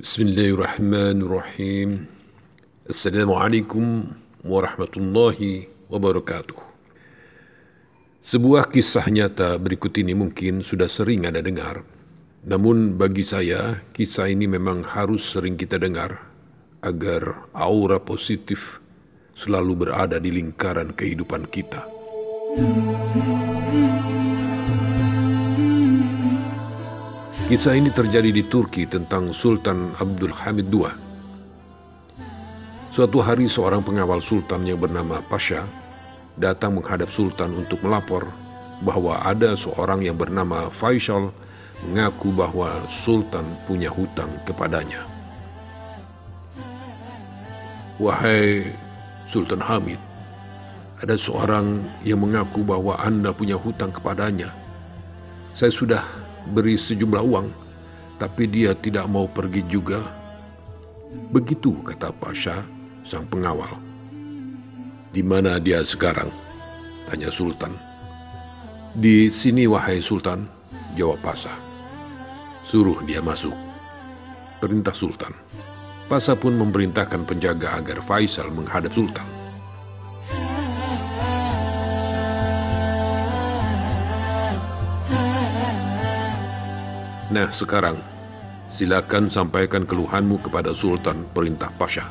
Bismillahirrahmanirrahim. Assalamualaikum warahmatullahi wabarakatuh. Sebuah kisah nyata berikut ini mungkin sudah sering Anda dengar. Namun bagi saya, kisah ini memang harus sering kita dengar agar aura positif selalu berada di lingkaran kehidupan kita. Kisah ini terjadi di Turki tentang Sultan Abdul Hamid II. Suatu hari seorang pengawal sultan yang bernama Pasha datang menghadap sultan untuk melapor bahwa ada seorang yang bernama Faisal mengaku bahwa sultan punya hutang kepadanya. Wahai Sultan Hamid, ada seorang yang mengaku bahwa Anda punya hutang kepadanya. Saya sudah beri sejumlah uang, tapi dia tidak mau pergi juga. Begitu kata Pasha, sang pengawal. Di mana dia sekarang? Tanya Sultan. Di sini wahai Sultan, jawab Pasha. Suruh dia masuk. Perintah Sultan. Pasha pun memerintahkan penjaga agar Faisal menghadap Sultan. Nah sekarang, silakan sampaikan keluhanmu kepada Sultan Perintah Pasha.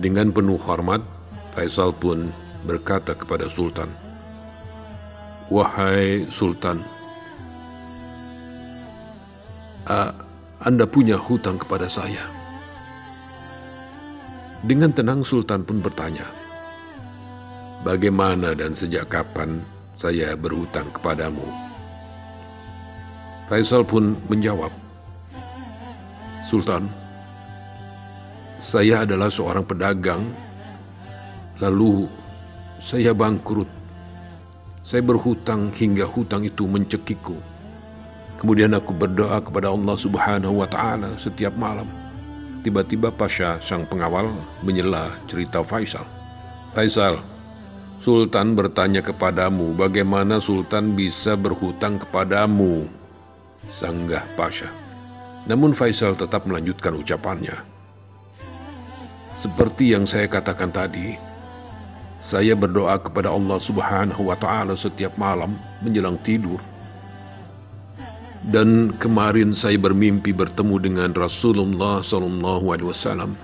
Dengan penuh hormat, Faisal pun berkata kepada Sultan, Wahai Sultan, uh, Anda punya hutang kepada saya. Dengan tenang Sultan pun bertanya, Bagaimana dan sejak kapan saya berhutang kepadamu? Faisal pun menjawab, Sultan, saya adalah seorang pedagang, lalu saya bangkrut. Saya berhutang hingga hutang itu mencekikku. Kemudian aku berdoa kepada Allah Subhanahu wa taala setiap malam. Tiba-tiba Pasha sang pengawal menyela cerita Faisal. Faisal, Sultan bertanya kepadamu bagaimana Sultan bisa berhutang kepadamu sanggah Pasha. Namun Faisal tetap melanjutkan ucapannya. Seperti yang saya katakan tadi, saya berdoa kepada Allah Subhanahu wa taala setiap malam menjelang tidur. Dan kemarin saya bermimpi bertemu dengan Rasulullah sallallahu alaihi wasallam.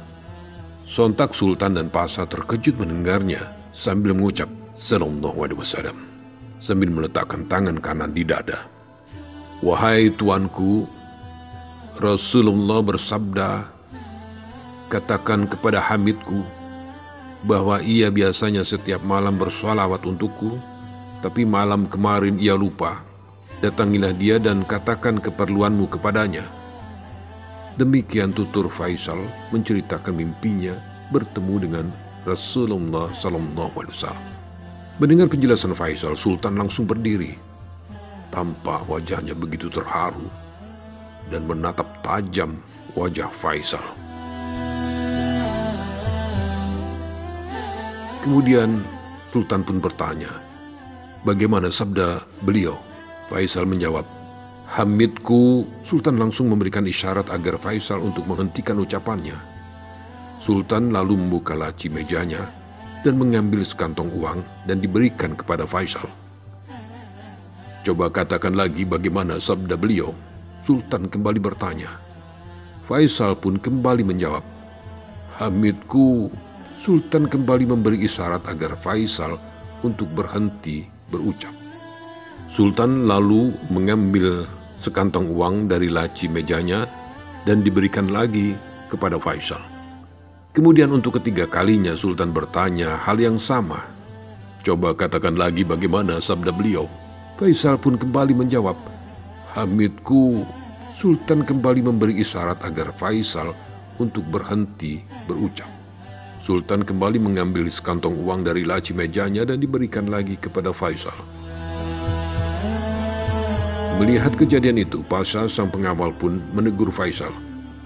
Sontak Sultan dan Pasha terkejut mendengarnya sambil mengucap sallallahu alaihi wasallam sambil meletakkan tangan kanan di dada. Wahai tuanku, Rasulullah bersabda, katakan kepada Hamidku bahwa ia biasanya setiap malam bersolawat untukku, tapi malam kemarin ia lupa. Datangilah dia dan katakan keperluanmu kepadanya. Demikian tutur Faisal menceritakan mimpinya bertemu dengan Rasulullah Sallallahu Alaihi Wasallam. Mendengar penjelasan Faisal, Sultan langsung berdiri Tampak wajahnya begitu terharu dan menatap tajam wajah Faisal. Kemudian Sultan pun bertanya, bagaimana sabda beliau? Faisal menjawab, Hamidku, Sultan langsung memberikan isyarat agar Faisal untuk menghentikan ucapannya. Sultan lalu membuka laci mejanya dan mengambil sekantong uang dan diberikan kepada Faisal. Coba katakan lagi bagaimana sabda beliau. Sultan kembali bertanya. Faisal pun kembali menjawab. Hamidku, Sultan kembali memberi isyarat agar Faisal untuk berhenti berucap. Sultan lalu mengambil sekantong uang dari laci mejanya dan diberikan lagi kepada Faisal. Kemudian untuk ketiga kalinya Sultan bertanya hal yang sama. Coba katakan lagi bagaimana sabda beliau. Faisal pun kembali menjawab, Hamidku, Sultan kembali memberi isyarat agar Faisal untuk berhenti berucap. Sultan kembali mengambil sekantong uang dari laci mejanya dan diberikan lagi kepada Faisal. Melihat kejadian itu, Pasha sang pengawal pun menegur Faisal.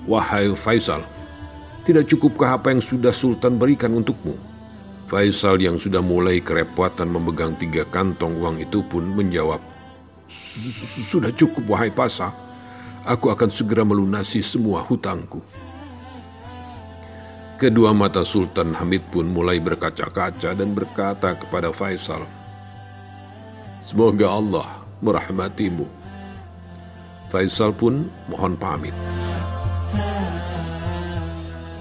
Wahai Faisal, tidak cukupkah apa yang sudah Sultan berikan untukmu? Faisal yang sudah mulai kerepotan memegang tiga kantong uang itu pun menjawab, Sudah cukup wahai Pasha. aku akan segera melunasi semua hutangku. Kedua mata Sultan Hamid pun mulai berkaca-kaca dan berkata kepada Faisal, Semoga Allah merahmatimu. Faisal pun mohon pamit.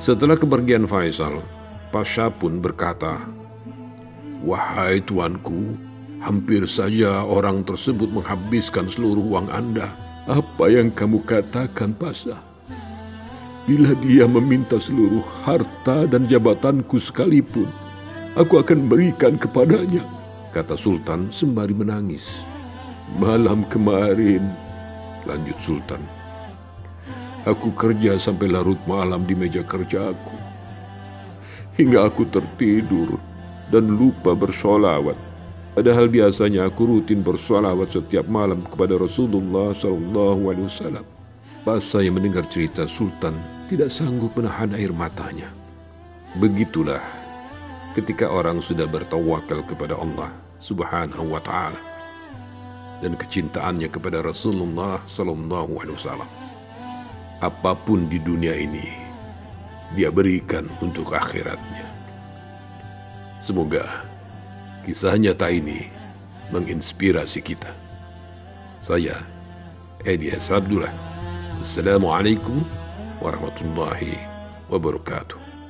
Setelah kepergian Faisal, Pasha pun berkata, Wahai tuanku, hampir saja orang tersebut menghabiskan seluruh uang Anda. Apa yang kamu katakan, Pasha? Bila dia meminta seluruh harta dan jabatanku sekalipun, aku akan berikan kepadanya, kata Sultan sembari menangis. Malam kemarin, lanjut Sultan, aku kerja sampai larut malam di meja kerjaku. Hingga aku tertidur dan lupa bersolawat. Padahal biasanya aku rutin bersolawat setiap malam kepada Rasulullah SAW. Pas saya mendengar cerita Sultan tidak sanggup menahan air matanya. Begitulah ketika orang sudah bertawakal kepada Allah Subhanahu wa taala dan kecintaannya kepada Rasulullah sallallahu alaihi wasallam. Apa pun di dunia ini dia berikan untuk akhiratnya. Semoga kisah nyata ini menginspirasi kita. Saya Elias Abdullah Assalamualaikum warahmatullahi wabarakatuh.